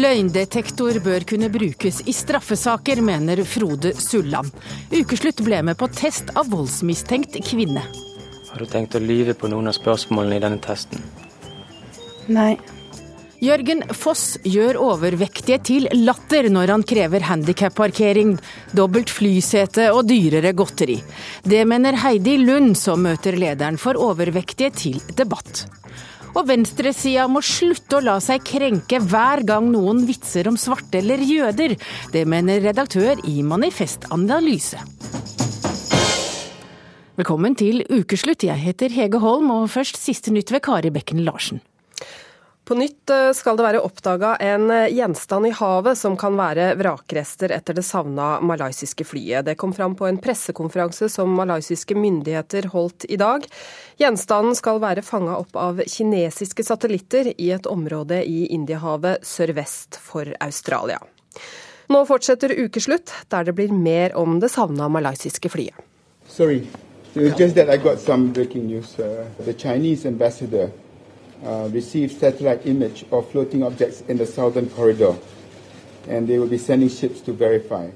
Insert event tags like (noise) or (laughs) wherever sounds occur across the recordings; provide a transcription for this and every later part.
Løgndetektor bør kunne brukes i straffesaker, mener Frode Sulland. Ukeslutt ble med på test av voldsmistenkt kvinne. Har du tenkt å lyve på noen av spørsmålene i denne testen? Nei. Jørgen Foss gjør overvektige til latter når han krever handikapparkering, dobbelt flysete og dyrere godteri. Det mener Heidi Lund, som møter lederen for overvektige til debatt. Og venstresida må slutte å la seg krenke hver gang noen vitser om svarte eller jøder. Det mener redaktør i Manifest Analyse. Velkommen til ukeslutt. Jeg heter Hege Holm, og først siste nytt ved Kari Bekken Larsen. På nytt eh, skal det være oppdaga en eh, gjenstand i havet som kan være vrakrester etter det savna malaysiske flyet. Det kom fram på en pressekonferanse som malaysiske myndigheter holdt i dag. Gjenstanden skal være fanga opp av kinesiske satellitter i et område i Indiahavet sørvest for Australia. Nå fortsetter ukeslutt, der det blir mer om det savna malaysiske flyet. Sorry, it was just that I got some breaking news. Uh, the Chinese ambassador uh, received satellite image of floating objects in the southern corridor, and they will be sending ships to verify.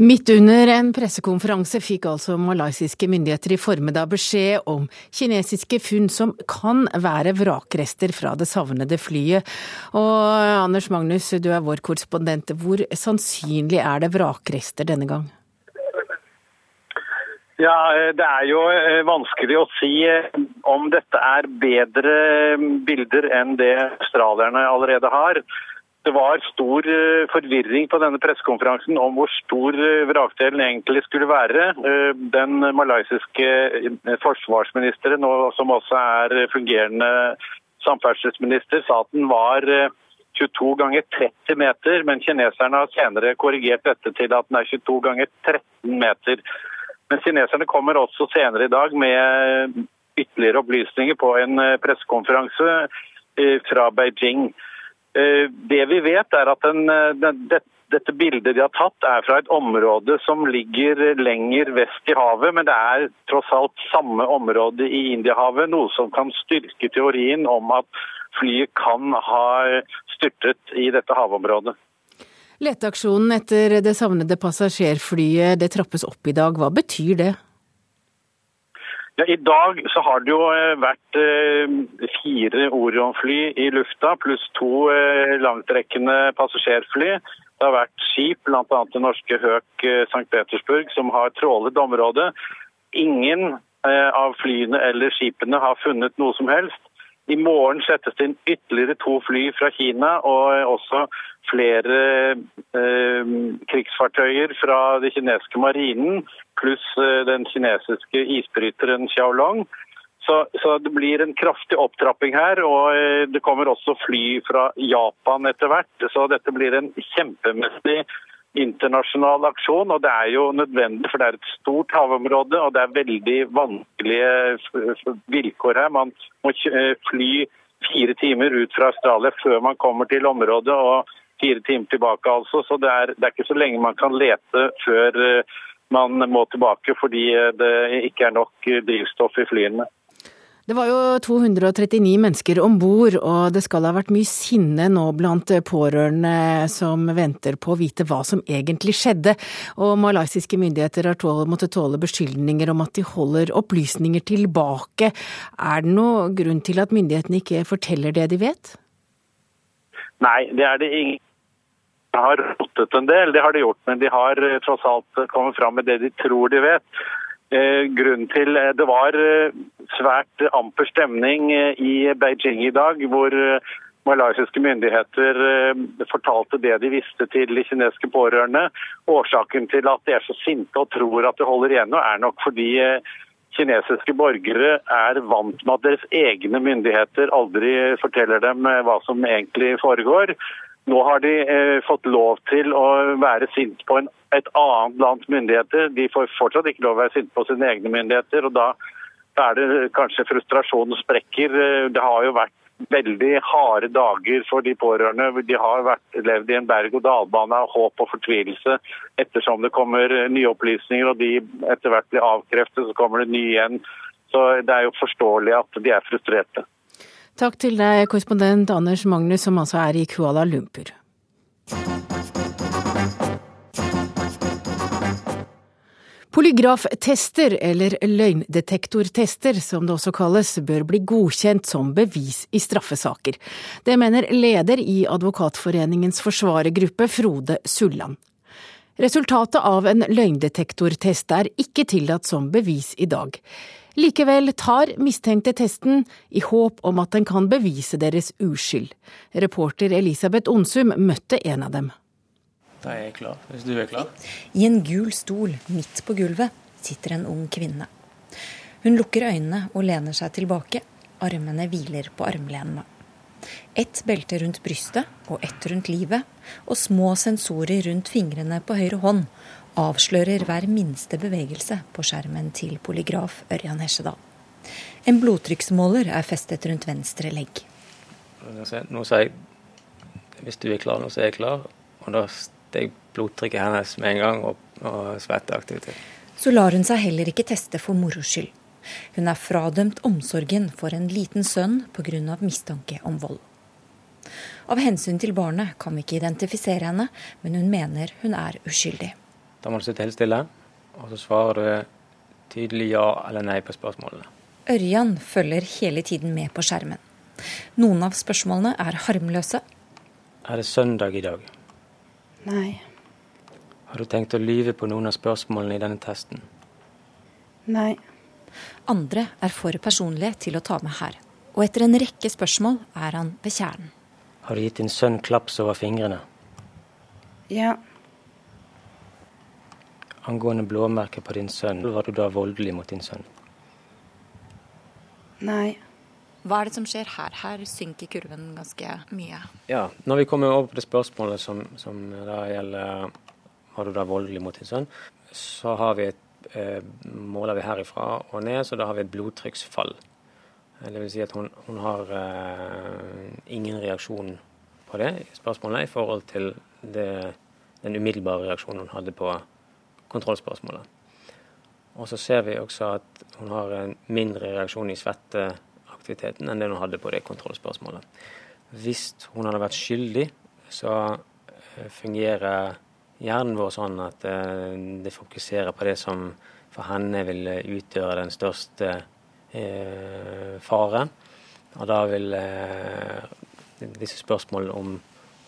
Midt under en pressekonferanse fikk altså malaysiske myndigheter i formiddag beskjed om kinesiske funn som kan være vrakrester fra det savnede flyet. Og Anders Magnus, du er vår korrespondent. Hvor sannsynlig er det vrakrester denne gang? Ja, Det er jo eh, vanskelig å si eh, om dette er bedre eh, bilder enn det australierne allerede har. Det var stor forvirring på denne pressekonferansen om hvor stor vrakdelen egentlig skulle være. Den malaysiske forsvarsministeren, som også er fungerende samferdselsminister, sa at den var 22 ganger 30 meter, men kineserne har senere korrigert dette til at den er 22 ganger 13 meter. Men kineserne kommer også senere i dag med ytterligere opplysninger på en eh, pressekonferanse eh, fra Beijing. Eh, det vi vet er at den, den, dette bildet de har tatt er fra et område som ligger lenger vest i havet, men det er tross alt samme område i Indiahavet, noe som kan styrke teorien om at flyet kan ha styrtet i dette havområdet. Leteaksjonen etter det savnede passasjerflyet det trappes opp i dag. Hva betyr det? Ja, I dag så har det jo eh, vært eh, fire Orion-fly i lufta, pluss to eh, langtrekkende passasjerfly. Det har vært skip, bl.a. det norske Høk St. Petersburg, som har trålet området. Ingen av flyene eller skipene har funnet noe som helst. I morgen settes det inn ytterligere to fly fra Kina og også flere eh, krigsfartøyer fra den kinesiske marinen, pluss eh, den kinesiske isbryteren Xiaolong. Så, så, det blir en kraftig opptrapping her, og eh, det kommer også fly fra Japan etter hvert. Så dette blir en kjempemessig internasjonal aksjon, og det er jo nødvendig, for det er et stort havområde og det er veldig vanskelige vilkår her. Man må eh, fly fire timer ut fra Australia før man kommer til området, og fire timer tilbake altså. Så det er, det er ikke så lenge man kan lete før eh, man må tilbake fordi eh, det ikke er nok drivstoff i flyene. Det var jo 239 mennesker om bord, og det skal ha vært mye sinne nå blant pårørende som venter på å vite hva som egentlig skjedde. Og malaysiske myndigheter har måttet tåle beskyldninger om at de holder opplysninger tilbake. Er det noe grunn til at myndighetene ikke forteller det de vet? Nei, det er det ingen de har rotet en del, det har de gjort, men de har tross alt kommet fram med det de tror de vet. Eh, grunnen til eh, Det var eh, svært amper stemning i Beijing i dag, hvor malaysiske myndigheter fortalte det de visste til de kinesiske pårørende. Årsaken til at de er så sinte og tror at det holder igjen er nok fordi kinesiske borgere er vant med at deres egne myndigheter aldri forteller dem hva som egentlig foregår. Nå har de fått lov til å være sint på en, et annet lands myndigheter. De får fortsatt ikke lov å være sinte på sine egne myndigheter. og da, er det kanskje frustrasjonen sprekker. Eh, det har jo vært veldig harde dager for de pårørende. De har vært, levd i en berg-og-dal-bane av håp og fortvilelse ettersom det kommer nye opplysninger og de etter hvert blir avkreftet, så kommer det nye igjen. Så Det er jo forståelig at de er frustrerte. Takk til deg, korrespondent Anders Magnus, som altså er i Kuala Lumpur. Polygraftester, eller løgndetektortester som det også kalles, bør bli godkjent som bevis i straffesaker. Det mener leder i Advokatforeningens forsvarergruppe, Frode Sulland. Resultatet av en løgndetektortest er ikke tillatt som bevis i dag. Likevel tar mistenkte testen i håp om at den kan bevise deres uskyld. Reporter Elisabeth Onsum møtte en av dem. Da er jeg klar, hvis du er klar. I en gul stol midt på gulvet sitter en ung kvinne. Hun lukker øynene og lener seg tilbake. Armene hviler på armlenene. Ett belte rundt brystet og ett rundt livet, og små sensorer rundt fingrene på høyre hånd avslører hver minste bevegelse på skjermen til polygraf Ørjan Hesjedal. En blodtrykksmåler er festet rundt venstre legg. Nå sier jeg hvis du er klar, nå så er jeg klar. Og da steg blodtrykket hennes med en gang og, og svetteaktivitet. Så lar hun seg heller ikke teste for moro skyld. Hun er fradømt omsorgen for en liten sønn pga. mistanke om vold. Av hensyn til barnet kan vi ikke identifisere henne, men hun mener hun er uskyldig. Da må du sitte helt stille, og så svarer du tydelig ja eller nei på spørsmålene. Ørjan følger hele tiden med på skjermen. Noen av spørsmålene er harmløse. Er det søndag i dag? Nei. Har du tenkt å lyve på noen av spørsmålene i denne testen? Nei. Andre er for personlige til å ta med her. Og etter en rekke spørsmål er han ved kjernen. Har du gitt din sønn klaps over fingrene? Ja. Angående blåmerket på din sønn, var du da voldelig mot din sønn? Nei. Hva er det som skjer her? Her synker kurven ganske mye. Ja, Når vi kommer over på det spørsmålet som, som da gjelder har du da voldelig mot din sønn, så har vi et eh, måler vi herifra og ned, så da har vi et blodtrykksfall. Eh, det vil si at hun, hun har eh, ingen reaksjon på det spørsmålet i forhold til det, den umiddelbare reaksjonen hun hadde på kontrollspørsmålet. Og så ser vi også at hun har en mindre reaksjon i svetteaktiviteten enn det hun hadde på det kontrollspørsmålet. Hvis hun hadde vært skyldig, så eh, fungerer hjernen vår sånn at eh, det fokuserer på det som for henne vil utgjøre den største eh, faren. Og da vil eh, disse spørsmålene om,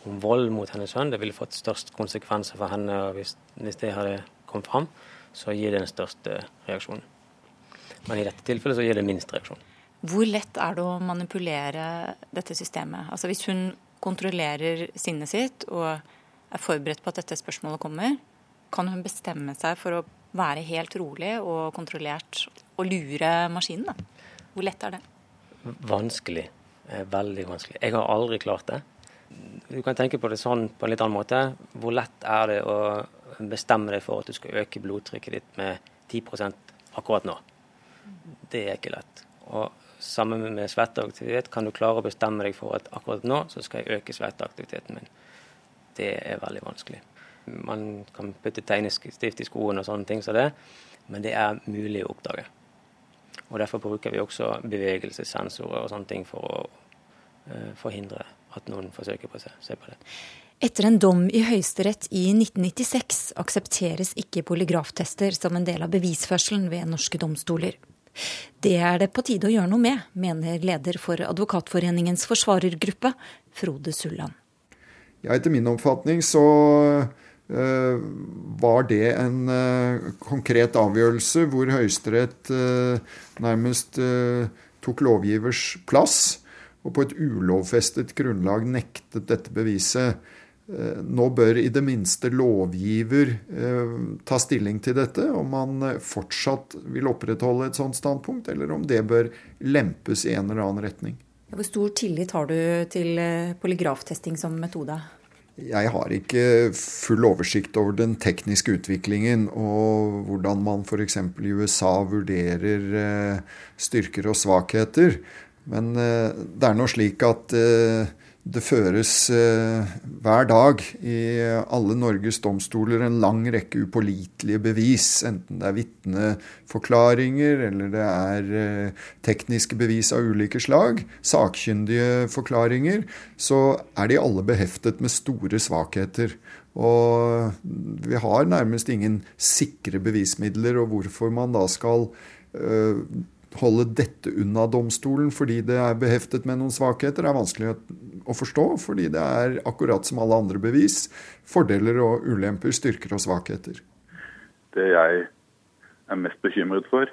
om, vold mot hennes sønn det ville fått størst konsekvenser for henne. og hvis, hvis, det hadde kommet fram, så gir det den største reaksjonen. Men i dette tilfellet så gir det minst reaksjon. Hvor lett er det å manipulere dette systemet? Altså Hvis hun kontrollerer sinnet sitt og er forberedt på at dette spørsmålet kommer, kan hun bestemme seg for å være helt rolig og kontrollert og lure maskinen? da? Hvor lett er det? Vanskelig. Eh, veldig vanskelig. Jeg har aldri klart det. Du kan tenke på det sånn på en litt annen måte. Hvor lett er det å bestemme deg for at du skal øke blodtrykket ditt med 10% akkurat nå? Det er ikke lett. Og sammen med svetteaktivitet kan du klare å bestemme deg for at akkurat nå så skal jeg øke svetteaktiviteten min det er veldig vanskelig. Man kan putte tegnestift i skoen og sånne ting som så det, men det er mulig å oppdage. Og Derfor bruker vi også bevegelsessensorer og sånne ting for å uh, forhindre at noen forsøker på å se, se på det. Etter en dom i Høyesterett i 1996 aksepteres ikke polygraftester som en del av bevisførselen ved norske domstoler. Det er det på tide å gjøre noe med, mener leder for Advokatforeningens forsvarergruppe, Frode Sulland. Ja, etter min oppfatning så uh, var det en uh, konkret avgjørelse hvor Høyesterett uh, nærmest tok lovgivers plass, og på et ulovfestet grunnlag nektet dette beviset. Nå bør i det minste lovgiver ta stilling til dette, om man fortsatt vil opprettholde et sånt standpunkt, eller om det bør lempes i en eller annen retning. Hvor stor tillit har du til eh, polygraftesting som metode? Jeg har ikke full oversikt over den tekniske utviklingen og hvordan man f.eks. i USA vurderer eh, styrker og svakheter. Men eh, det er nå slik at det føres eh, hver dag i alle Norges domstoler en lang rekke upålitelige bevis, enten det er vitneforklaringer eller det er eh, tekniske bevis av ulike slag, sakkyndige forklaringer, så er de alle beheftet med store svakheter. Og vi har nærmest ingen sikre bevismidler, og hvorfor man da skal øh, holde dette unna domstolen fordi det er beheftet med noen svakheter, er vanskelig å forstå. Fordi det er akkurat som alle andre bevis. Fordeler og ulemper, styrker og svakheter. Det jeg er mest bekymret for,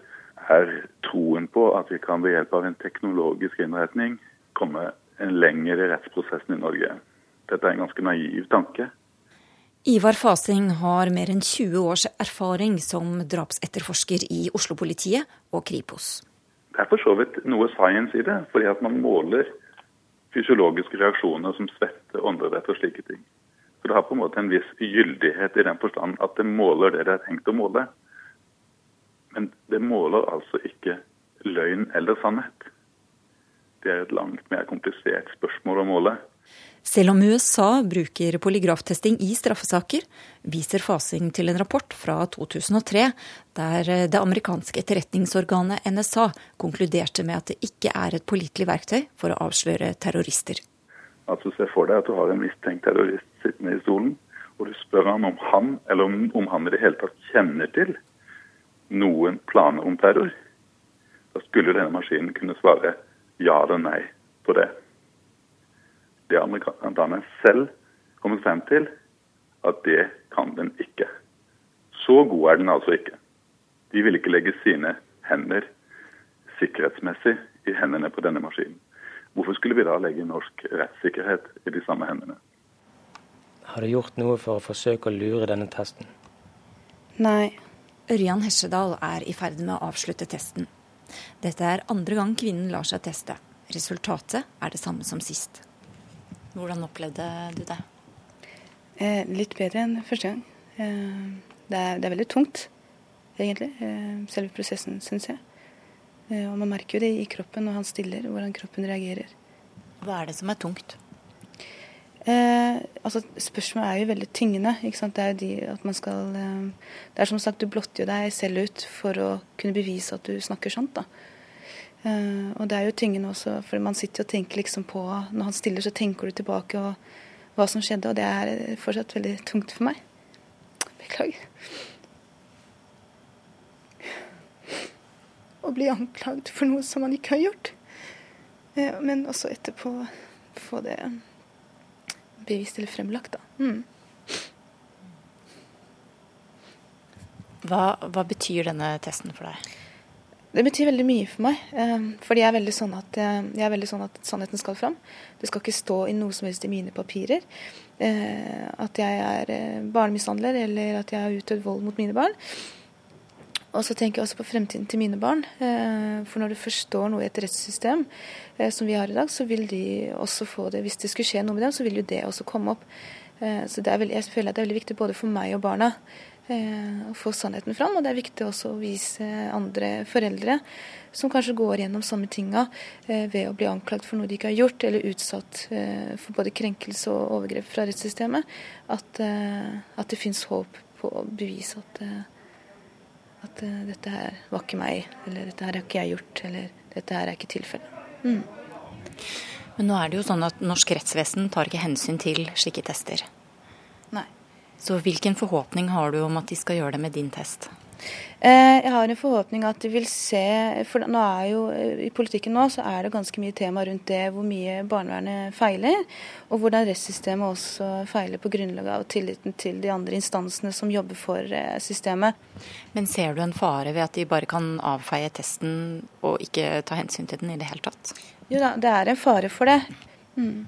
er troen på at vi kan ved hjelp av en teknologisk innretning komme en lengre rettsprosessen i Norge. Dette er en ganske naiv tanke. Ivar Fasing har mer enn 20 års erfaring som drapsetterforsker i Oslo-politiet og Kripos. Det er for så vidt noe science i det, fordi at man måler fysiologiske reaksjoner som svette, åndedrett og slike ting. Så det har på en måte en viss gyldighet i den forstand at det måler det det er tenkt å måle. Men det måler altså ikke løgn eller sannhet. Det er et langt mer komplisert spørsmål å måle. Selv om USA bruker polygraftesting i straffesaker, viser Fasing til en rapport fra 2003 der det amerikanske etterretningsorganet NSA konkluderte med at det ikke er et pålitelig verktøy for å avsløre terrorister. Altså Se for deg at du har en mistenkt terrorist sittende i stolen, og du spør ham om han eller om han i det hele tatt kjenner til noen planer om terror. Da skulle denne maskinen kunne svare ja eller nei på det det amerikanerne selv kommet frem til at det kan den ikke. Så god er den altså ikke. De vil ikke legge sine hender sikkerhetsmessig i hendene på denne maskinen. Hvorfor skulle vi da legge norsk rettssikkerhet i de samme hendene? Har du gjort noe for å forsøke å lure denne testen? Nei. Ørjan Hesjedal er i ferd med å avslutte testen. Dette er andre gang kvinnen lar seg teste. Resultatet er det samme som sist. Hvordan opplevde du det? Eh, litt bedre enn første gang. Eh, det, er, det, er, veldig tungt, egentlig. Eh, selve prosessen, syns jeg. Eh, og man merker jo det i kroppen når han stiller, hvordan kroppen reagerer. Hva er det som er tungt? Eh, altså, spørsmålet er jo veldig tyngende. ikke sant? Det er de at man skal eh, Det er som sagt, du blotter jo deg selv ut for å kunne bevise at du snakker sant. da. Uh, og det er jo tyngende også, for man sitter og tenker liksom på Når han stiller, så tenker du tilbake og hva som skjedde, og det er fortsatt veldig tungt for meg. Beklager. Å bli anklagd for noe som man ikke har gjort. Uh, men også etterpå få det bevist eller fremlagt, da. Mm. Hva, hva betyr denne testen for deg? Det betyr veldig mye for meg. Eh, fordi jeg er veldig sånn at, jeg er veldig sånn at sannheten skal fram. Det skal ikke stå i noe som helst i mine papirer. Eh, at jeg er eh, barnemishandler, eller at jeg har utøvd vold mot mine barn. Og så tenker jeg også på fremtiden til mine barn. For når du forstår noe i et rettssystem som vi har i dag, så vil de også få det. Hvis det skulle skje noe med dem, så vil jo det også komme opp. Så veldig, jeg føler at det er veldig viktig både for meg og barna Eh, å få sannheten fram. Og det er viktig også å vise andre foreldre som kanskje går gjennom samme tinga eh, ved å bli anklagd for noe de ikke har gjort, eller utsatt eh, for både krenkelse og overgrep fra rettssystemet, at, at det fins håp på å bevise at, at dette her var ikke meg, eller dette her har ikke jeg gjort, eller dette her er ikke tilfellet. Mm. Men nå er det jo sånn at norsk rettsvesen tar ikke hensyn til slike tester. Så hvilken forhåpning har du om at de skal gjøre det med din test? Eh, jeg har en forhåpning at de vil se For nå er jo eh, i politikken nå så er det ganske mye tema rundt det hvor mye barnevernet feiler, og hvordan rettssystemet også feiler på grunnlag av tilliten til de andre instansene som jobber for eh, systemet. Men ser du en fare ved at de bare kan avfeie testen og ikke ta hensyn til den i det hele tatt? Jo da, det er en fare for det. Mm.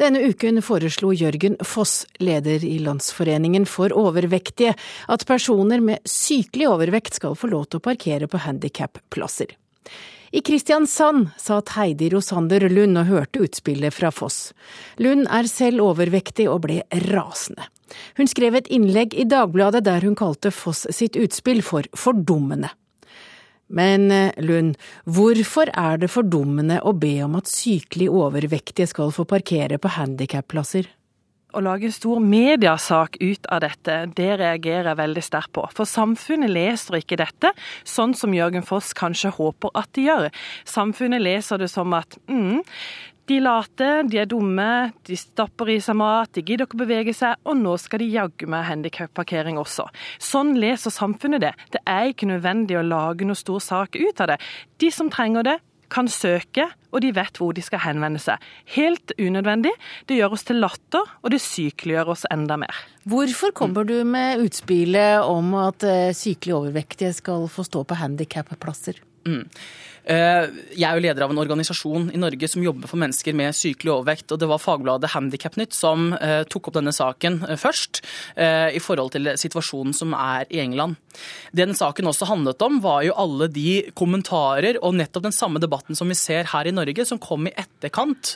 Denne uken foreslo Jørgen Foss, leder i Landsforeningen for overvektige, at personer med sykelig overvekt skal få lov til å parkere på handikapplasser. I Kristiansand satt Heidi Rosander Lund og hørte utspillet fra Foss. Lund er selv overvektig og ble rasende. Hun skrev et innlegg i Dagbladet der hun kalte Foss sitt utspill for fordummende. Men eh, Lund, hvorfor er det fordummende å be om at sykelig overvektige skal få parkere på handikapplasser? Å lage en stor mediasak ut av dette, det reagerer jeg veldig sterkt på. For samfunnet leser ikke dette sånn som Jørgen Foss kanskje håper at de gjør. Samfunnet leser det som at mm, De late, de er dumme, de stapper i seg mat, de gidder ikke bevege seg, og nå skal de jaggu med handikapparkering også. Sånn leser samfunnet det. Det er ikke nødvendig å lage noe stor sak ut av det. De som trenger det, kan søke, og de vet hvor de skal henvende seg. Helt unødvendig. Det gjør oss til latter, og det sykeliggjør oss enda mer. Hvorfor kommer du med utspillet om at eh, sykelig overvektige skal få stå på handikapplasser? Mm. Eh, jeg er jo leder av en organisasjon i Norge som jobber for mennesker med sykelig overvekt. og Det var fagbladet Handikapnytt som eh, tok opp denne saken eh, først, i forhold til situasjonen som er i England. Det den saken også handlet om, var jo alle de kommentarer og nettopp den samme debatten som vi ser her i Norge, som kom i etterkant,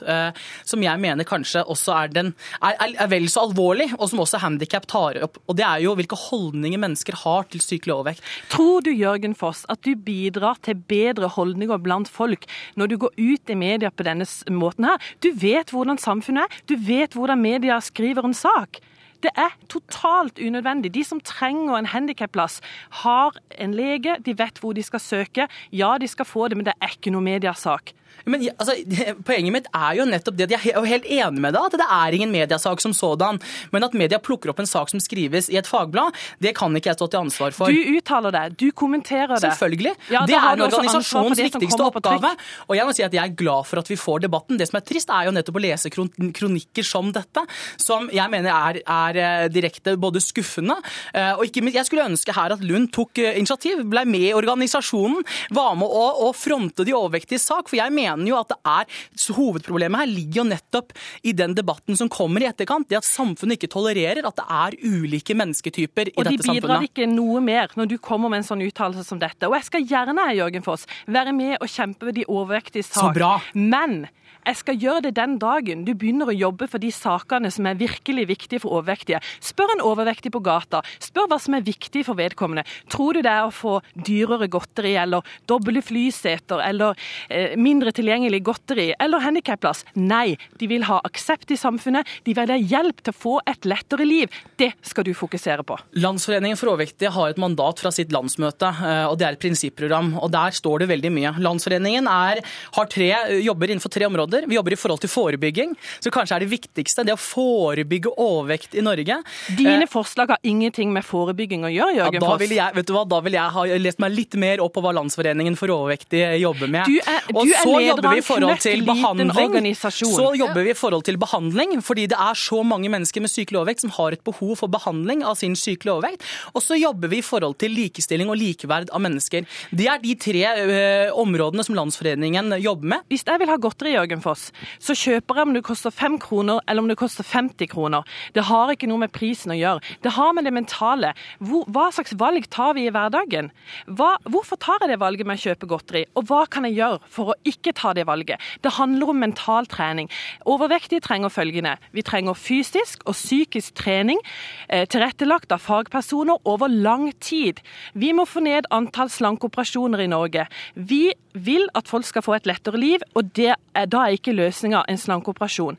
som jeg mener kanskje også er, den, er, er vel så alvorlig, og som også handikap tar opp. Og Det er jo hvilke holdninger mennesker har til sykelig overvekt. Tror du, Jørgen Foss, at du bidrar til bedre holdninger holdninger blant folk når du går ut i media på denne måten her. Du vet hvordan samfunnet er, du vet hvordan media skriver en sak. Det er totalt unødvendig. De som trenger en handikapplass, har en lege, de vet hvor de skal søke. Ja, de skal få det, men det er ikke noe mediasak. Men altså, (laughs) Poenget mitt er jo nettopp det at jeg er helt enig med deg, at det er ingen mediasak som sådan. Men at media plukker opp en sak som skrives i et fagblad, det kan ikke jeg stå til ansvar for. Du uttaler det, du kommenterer det. Selvfølgelig. Ja, det er en organisasjons viktigste oppgave. Og jeg må si at jeg er glad for at vi får debatten. Det som er trist, er jo nettopp å lese kronikker som dette, som jeg mener er, er eh, direkte både skuffende. Eh, og ikke minst, jeg skulle ønske her at Lund tok eh, initiativ, ble med i organisasjonen, var med å, å fronte de overvektige sak. for jeg mener mener jo at det er Hovedproblemet her ligger jo nettopp i den debatten som kommer i etterkant. Det at samfunnet ikke tolererer at det er ulike mennesketyper i dette samfunnet. Og de bidrar ikke noe mer når du kommer med en sånn uttalelse som dette. Og jeg skal gjerne, Jørgen Foss, være med og kjempe de overvektige sak. Så bra. Men jeg skal gjøre det den dagen du begynner å jobbe for de sakene som er virkelig viktige for overvektige. Spør en overvektig på gata. Spør hva som er viktig for vedkommende. Tror du det er å få dyrere godteri eller doble flyseter eller eh, mindre tilgjengelig godteri eller handikapplass? Nei, de vil ha aksept i samfunnet. De vil ha hjelp til å få et lettere liv. Det skal du fokusere på. Landsforeningen for overvektige har et mandat fra sitt landsmøte, eh, og det er et prinsipprogram. og Der står det veldig mye. Landsforeningen er, har tre, jobber innenfor tre områder. Vi jobber i forhold til forebygging, så kanskje er det viktigste det å forebygge overvekt i Norge. Dine eh, forslag har ingenting med forebygging å gjøre, Jørgen ja, da vil jeg, vet du hva, da vil jeg ha lest meg litt mer opp på hva Landsforeningen for overvektige jobber med. Du er, du er vi i forhold til behandling. Så jobber vi i forhold til behandling, fordi det er så mange mennesker med sykelig overvekt som har et behov for behandling av sin sykelige overvekt. Og så jobber vi i forhold til likestilling og likeverd av mennesker. Det er de tre ø, områdene som Landsforeningen jobber med. Hvis jeg vil ha godteri, Jørgen Foss, så kjøper jeg om det koster fem kroner eller om det koster 50 kroner. Det har ikke noe med prisen å gjøre. Det har med det mentale. Hvor, hva slags valg tar vi i hverdagen? Hva, hvorfor tar jeg det valget med å kjøpe godteri, og hva kan jeg gjøre for å ikke ta det valget? Det handler om mental trening. Overvektige trenger følgende. Vi trenger fysisk og psykisk trening eh, tilrettelagt av fagpersoner over lang tid. Vi må få ned antall slankeoperasjoner i Norge. Vi vil at folk skal få et lettere liv, og det er, da er ikke løsninga en slankeoperasjon.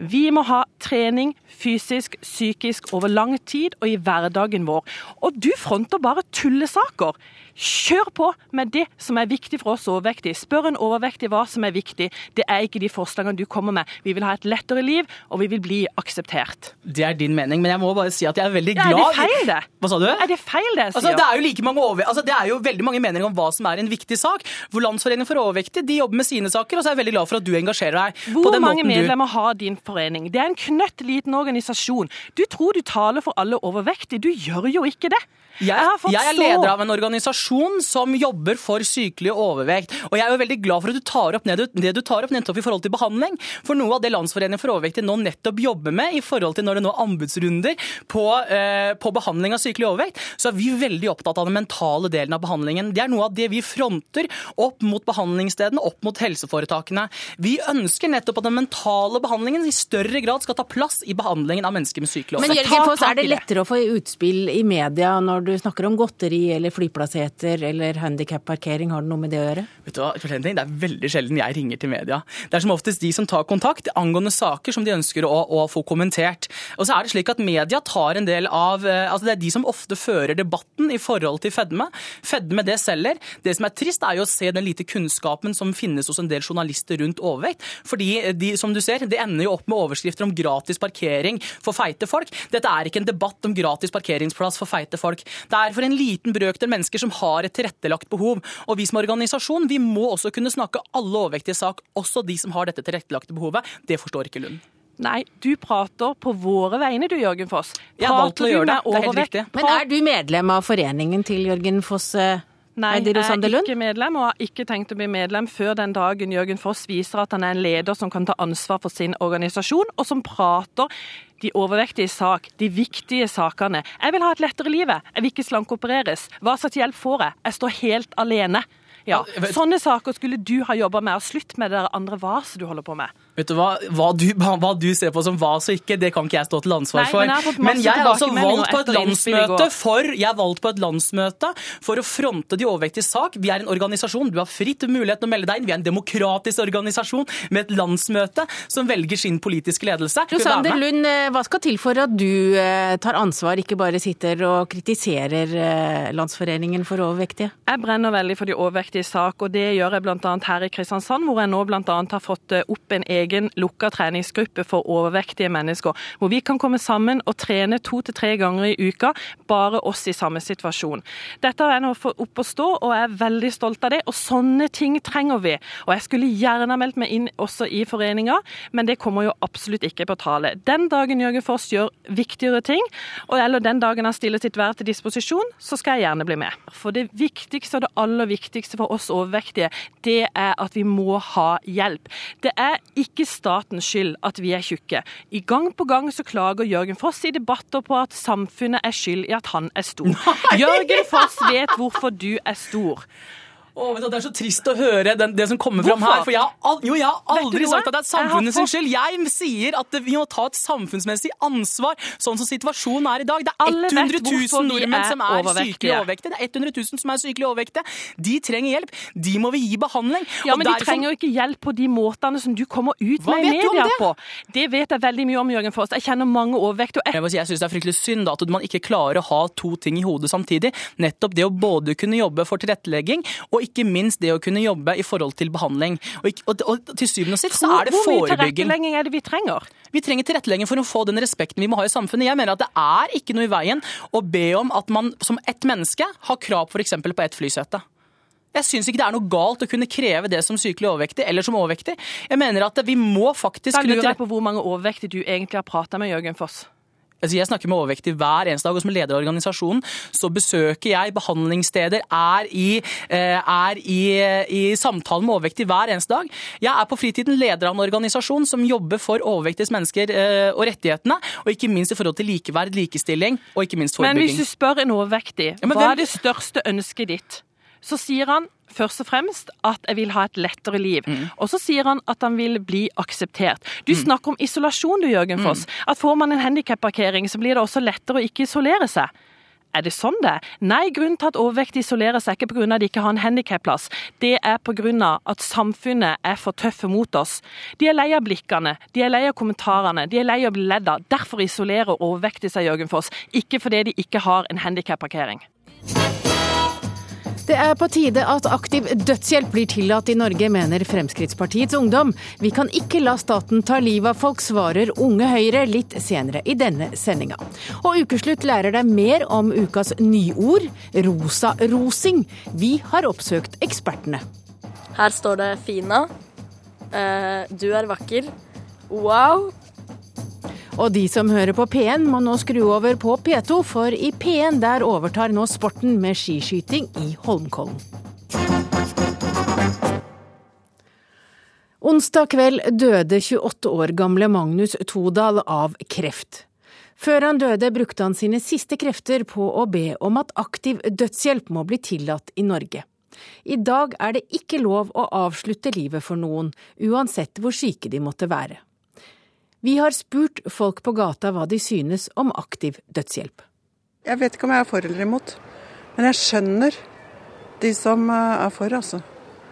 Vi må ha trening fysisk, psykisk over lang tid og i hverdagen vår. Og du fronter bare tullesaker. Kjør på med det som er viktig for oss overvektige. Spør en overvektig hva som er viktig. Det er ikke de forslagene du kommer med. Vi vil ha et lettere liv, og vi vil bli akseptert. Det er din mening, men jeg må bare si at jeg er veldig glad ja, Er det feil, det? Hva sa du? Er det feil, det altså, det er jo like mange over... altså, det er jo veldig mange meninger om hva som er en viktig sak. Hvor Landsforeningen for overvektige de jobber med sine saker, og så er jeg veldig glad for at du engasjerer deg Hvor på den måten du mange medlemmer har din forening? Det er en knøtt liten organisasjon. Du tror du taler for alle overvektige. Du gjør jo ikke det. Jeg, jeg, er leder av en organisasjon som jobber for sykelig overvekt. Og jeg er jo veldig glad for at du tar opp det, det du tar opp nettopp i forhold til behandling. For noe av det Landsforeningen for overvektige nå nettopp jobber med i forhold til når det nå er anbudsrunder på, eh, på behandling av sykelig overvekt, så er vi veldig opptatt av den mentale delen av behandlingen. Det er noe av det vi fronter opp mot behandlingsstedene, opp mot helseforetakene. Vi ønsker nettopp at den mentale behandlingen i større grad skal ta plass i behandlingen av mennesker med sykelig overvekt. Men Jørgen Foss, er det lettere å få utspill i media når du du snakker om godteri eller flyplassheter eller handikapparkering? Har det noe med det å gjøre? Vet du hva, Det er veldig sjelden jeg ringer til media. Det er som oftest de som tar kontakt angående saker som de ønsker å, å få kommentert. Og så er det slik at Media tar en del av eh, altså Det er de som ofte fører debatten i forhold til fedme. Fedme det selger. Det som er trist, er jo å se den lite kunnskapen som finnes hos en del journalister rundt overvekt. Fordi de, som du ser, det ender jo opp med overskrifter om gratis parkering for feite folk. Dette er ikke en debatt om gratis parkeringsplass for feite folk. Det er for en liten brøkdel mennesker som har et tilrettelagt behov. Og vi som organisasjon vi må også kunne snakke alle overvektige sak, også de som har dette tilrettelagte behovet. Det forstår ikke Lund. Nei, du prater på våre vegne du, Jørgen Foss. Jeg har valgt å gjøre det. Det er helt riktig. Men er du medlem av foreningen til Jørgen Foss? Nei, jeg er ikke medlem, og har ikke tenkt å bli medlem før den dagen Jørgen Foss viser at han er en leder som kan ta ansvar for sin organisasjon, og som prater de overvektige sak, de viktige sakene. Jeg vil ha et lettere liv. Jeg vil ikke slankeopereres. Hva slags hjelp får jeg? Jeg står helt alene. Ja, Sånne saker skulle du ha jobba med. og Slutt med det andre vaset du holder på med. Vet du hva, hva du, (laughs) hva du, ser på som hva så ikke, det kan ikke jeg stå til ansvar for. Nei, men, men, jeg er altså valgt på et landsmøte for jeg er valgt på et landsmøte for å fronte de overvektiges sak. Vi er en organisasjon, du har fritt mulighet til å melde deg inn. Vi er en demokratisk organisasjon med et landsmøte som velger sin politiske ledelse. Rosander Lund, eh, hva skal til for at du eh, tar ansvar, ikke bare sitter og kritiserer eh, Landsforeningen for overvektige? Jeg brenner veldig for de overvektige sak, og det gjør jeg bl.a. her i Kristiansand, hvor jeg nå bl.a. har fått opp en egen egen lukka treningsgruppe for overvektige mennesker, hvor vi kan komme sammen og trene to til tre ganger i uka, bare oss i samme situasjon. Dette har jeg nå fått opp å stå, og jeg er veldig stolt av det. Og sånne ting trenger vi. Og jeg skulle gjerne meldt meg inn også i foreninga, men det kommer jo absolutt ikke på tale. Den dagen Jørgen Foss gjør viktigere ting, eller den dagen han stiller sitt vær til disposisjon, så skal jeg gjerne bli med. For det viktigste og det aller viktigste for oss overvektige, det er at vi må ha hjelp. Det er ikke ikke statens skyld at vi er tjukke. I gang på gang så klager Jørgen Foss i debatter på at samfunnet er skyld i at han er stor. Jørgen Foss vet hvorfor du er stor. Oh, det er så trist å høre den, det som kommer fram her. For jeg har, jo, jeg har aldri sagt at det er samfunnets fått... skyld. Jeg sier at vi må ta et samfunnsmessig ansvar, sånn som situasjonen er i dag. Det er 100 000 nordmenn som er sykelig overvektige. Det er 100 000 som er sykelig overvektige. De trenger hjelp. De må vi gi behandling. Ja, Men derfor... de trenger jo ikke hjelp på de måtene som du kommer ut Hva med i media på. Det vet jeg veldig mye om, Jørgen Foss. Jeg kjenner mange overvektige. Jeg, jeg syns det er fryktelig synd da, at man ikke klarer å ha to ting i hodet samtidig. Nettopp det å både kunne jobbe for tilrettelegging og ikke ikke minst det å kunne jobbe i forhold til behandling. Og, og, og til syvende og sist så er det forebygging. Hvor mye tilrettelegging er det vi trenger? Vi trenger tilrettelegging for å få den respekten vi må ha i samfunnet. Jeg mener at det er ikke noe i veien å be om at man som ett menneske har krav f.eks. på ett flysete. Jeg syns ikke det er noe galt å kunne kreve det som sykelig overvektig eller som overvektig. Jeg mener at vi må faktisk Da lurer jeg på hvor mange overvektige du egentlig har prata med, Jørgen Foss. Altså jeg snakker med overvektige hver eneste dag, og som leder av organisasjonen så besøker jeg behandlingssteder, er i, eh, er i, i samtale med overvektige hver eneste dag. Jeg er på fritiden leder av en organisasjon som jobber for overvektiges mennesker eh, og rettighetene, og ikke minst i forhold til likeverd, likestilling og ikke minst forebygging. Men hvis du spør en overvektig, ja, hva er det største ønsket ditt? Så sier han først og fremst at jeg vil ha et lettere liv. Mm. Og så sier han at han vil bli akseptert. Du mm. snakker om isolasjon, du Jørgen Foss. Mm. At får man en handikapparkering, så blir det også lettere å ikke isolere seg. Er det sånn det Nei, grunnen til at overvektige isolerer seg, er ikke pga. at de ikke har en handikapplass. Det er pga. at samfunnet er for tøffe mot oss. De er lei av blikkene, de er lei av kommentarene, de er lei av å bli ledd av. Derfor isolerer overvektige seg, Jørgen Foss. Ikke fordi de ikke har en handikapparkering. Det er på tide at aktiv dødshjelp blir tillatt i Norge, mener Fremskrittspartiets Ungdom. Vi kan ikke la staten ta livet av folk, svarer Unge Høyre litt senere i denne sendinga. Og Ukeslutt lærer deg mer om ukas nyord, rosarosing. Vi har oppsøkt ekspertene. Her står det Fina. Uh, du er vakker. Wow. Og de som hører på P1 må nå skru over på P2, for i P1 der overtar nå sporten med skiskyting i Holmkollen. Onsdag kveld døde 28 år gamle Magnus Todal av kreft. Før han døde brukte han sine siste krefter på å be om at aktiv dødshjelp må bli tillatt i Norge. I dag er det ikke lov å avslutte livet for noen, uansett hvor syke de måtte være. Vi har spurt folk på gata hva de synes om aktiv dødshjelp. Jeg vet ikke om jeg er for eller imot, men jeg skjønner de som eh, er for, altså.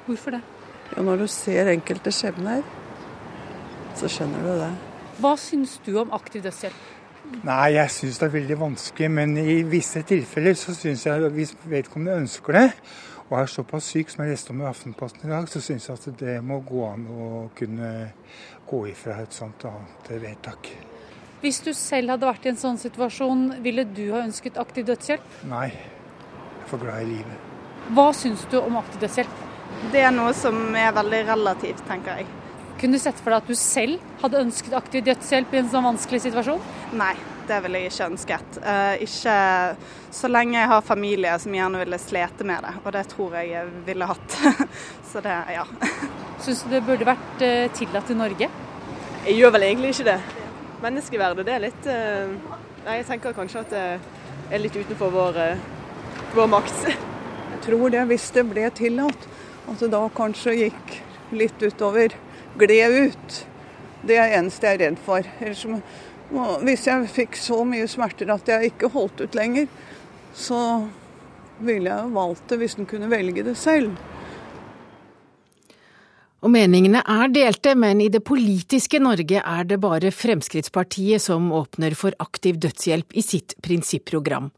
Hvorfor det? Ja, når du ser enkelte skjebner, så skjønner du det. Hva syns du om aktiv dødshjelp? Nei, jeg syns det er veldig vanskelig, men i visse tilfeller så syns jeg at hvis vedkommende ønsker det, og er såpass syk som jeg leste om i Aftenposten i dag, så syns jeg at det må gå an å kunne gå ifra et sånt annet vedtak. Hvis du selv hadde vært i en sånn situasjon, ville du ha ønsket aktiv dødshjelp? Nei, jeg er for glad i livet. Hva syns du om aktiv dødshjelp? Det er noe som er veldig relativt, tenker jeg. Kunne du sett for deg at du selv hadde ønsket aktiv dødshjelp i en sånn vanskelig situasjon? Nei, det ville jeg ikke ønsket. Uh, ikke så lenge jeg har familie som gjerne ville slete med det, og det tror jeg jeg ville hatt. (laughs) så det, ja. Syns du det burde vært uh, tillatt i Norge? Jeg gjør vel egentlig ikke det. Menneskeverdet, det er litt uh, Nei, jeg tenker kanskje at det er litt utenfor vår, vår makt. (laughs) Jeg tror det, hvis det ble tillatt, at det da kanskje gikk litt utover gled ut. Det er det eneste jeg er redd for. Ellers, hvis jeg fikk så mye smerter at jeg ikke holdt ut lenger, så ville jeg valgt det hvis en kunne velge det selv. Og meningene er delte, men i det politiske Norge er det bare Fremskrittspartiet som åpner for aktiv dødshjelp i sitt prinsipprogram.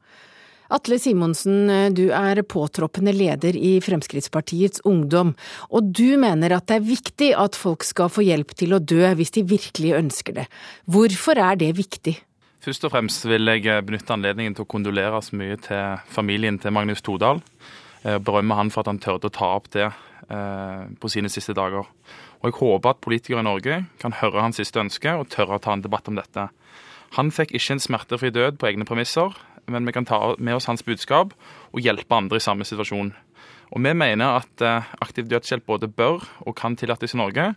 Atle Simonsen, du er påtroppende leder i Fremskrittspartiets Ungdom, og du mener at det er viktig at folk skal få hjelp til å dø hvis de virkelig ønsker det. Hvorfor er det viktig? Først og fremst vil jeg benytte anledningen til å kondolere så mye til familien til Magnus Todal. Eh, berømme han for at han tørde å ta opp det eh, på sine siste dager. Og jeg håper at politikere i Norge kan høre hans siste ønske og tørre å ta en debatt om dette. Han fikk ikke en smertefri død på egne premisser, men vi kan ta med oss hans budskap og hjelpe andre i samme situasjon. Og Vi mener at eh, aktiv dødshjelp både bør og kan tillates i Norge,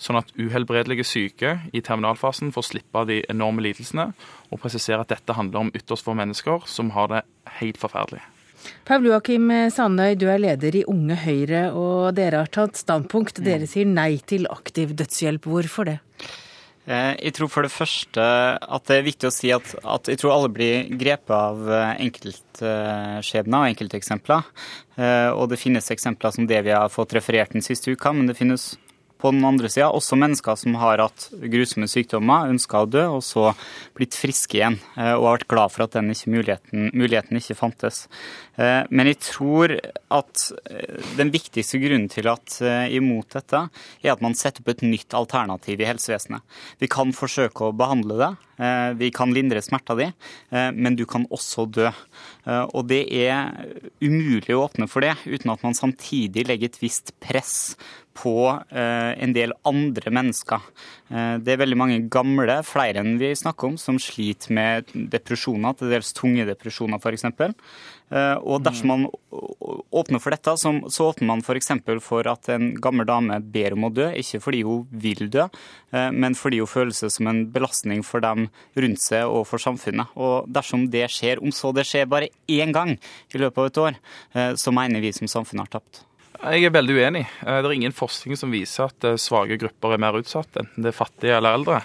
sånn at uhelbredelige syke i terminalfasen får slippe av de enorme lidelsene, og presisere at dette handler om ytterst få mennesker som har det helt forferdelig. Paul Joakim Sandøy, du er leder i Unge Høyre, og dere har tatt standpunkt. Dere sier nei til aktiv dødshjelp. Hvorfor det? Eh, jeg tror for det første at det er viktig å si at, at jeg tror alle blir grepet av eh, enkeltskjebner og enkelteksempler. Eh, og det finnes eksempler som det vi har fått referert den siste uka, men det finnes på den andre sida også mennesker som har hatt grusomme sykdommer, ønska å dø, og så blitt friske igjen. Eh, og har vært glad for at den ikke muligheten, muligheten, ikke fantes. Eh, men jeg tror at eh, den viktigste grunnen til at imot dette, er at man setter opp et nytt alternativ i helsevesenet. Vi kan forsøke å behandle det. Vi kan lindre smerta di, men du kan også dø. Og det er umulig å åpne for det uten at man samtidig legger et visst press på eh, en del andre mennesker. Eh, det er veldig mange gamle, flere enn vi snakker om, som sliter med depresjoner, til dels tunge depresjoner f.eks. Eh, og dersom man åpner for dette, så åpner man f.eks. For, for at en gammel dame ber om å dø, ikke fordi hun vil dø, men fordi hun føler seg som en belastning for dem rundt seg og for samfunnet. Og dersom det skjer, om så det skjer bare én gang i løpet av et år, så mener vi som samfunn har tapt. Jeg er veldig uenig. Eh, det er ingen forskning som viser at eh, svake grupper er mer utsatt, enten det er fattige eller eldre.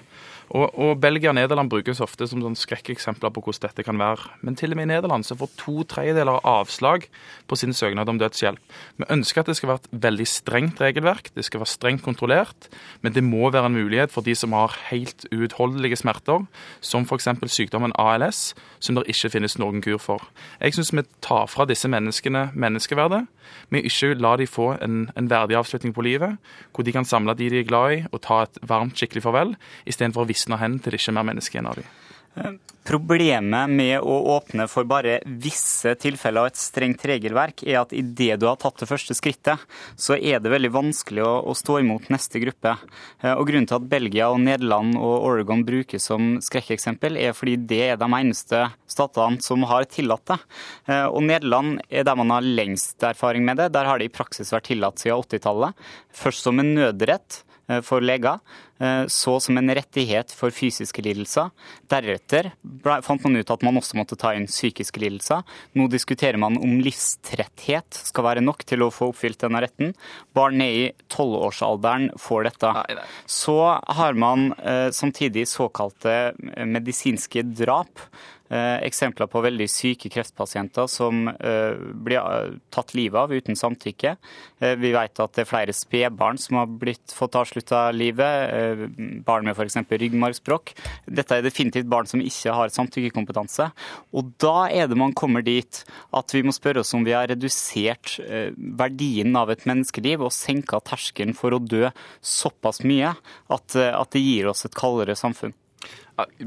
Og, og, Belgia og Nederland brukes ofte som sånn skrekkeksempler på hvordan dette kan være. Men til og med i Nederland så får to tredjedeler av avslag på sin søknad om dødshjelp. Vi ønsker at det skal være et veldig strengt regelverk, det skal være strengt kontrollert. Men det må være en mulighet for de som har helt uutholdelige smerter, som f.eks. sykdommen ALS, som det ikke finnes noen kur for. Jeg syns vi tar fra disse menneskene menneskeverdet. Vi ikke lar de få en, en verdig avslutning på livet, hvor de kan samle de de er glad i, og ta et varmt, skikkelig farvel, istedenfor å visne hen til det ikke er mer menneske igjen av dem. Problemet med å åpne for bare visse tilfeller og et strengt regelverk, er at idet du har tatt det første skrittet, så er det veldig vanskelig å, å, stå imot neste gruppe. Eh, og Grunnen til at Belgia, og Nederland og Oregon brukes som skrekkeksempel, er fordi det er de eneste statene som har tillatt det. Eh, og Nederland er der man har lengst erfaring med det. Der har det i praksis vært tillatt siden 80-tallet. Først som en nødrett Eh, for leger, eh, så som en rettighet for fysiske lidelser. Deretter fant man ut at man også måtte ta inn psykiske lidelser. Nå diskuterer man om livstretthet skal være nok til å få oppfylt denne retten. Barn ned i tolvårsalderen får dette. Så har man eh, samtidig såkalte medisinske drap eh, eksempler på veldig syke kreftpasienter som eh, blir eh, tatt livet av uten samtykke. Eh, vi vet at det er flere spedbarn som har blitt fått avslutta livet. Eh, barn med f.eks. ryggmargsbrokk. Dette er definitivt barn som ikke har samtykkekompetanse. Og da er det man kommer dit at vi må spørre oss om vi har redusert eh, verdien av et menneskeliv og senka terskelen for å dø såpass mye at det gir oss et kaldere samfunn.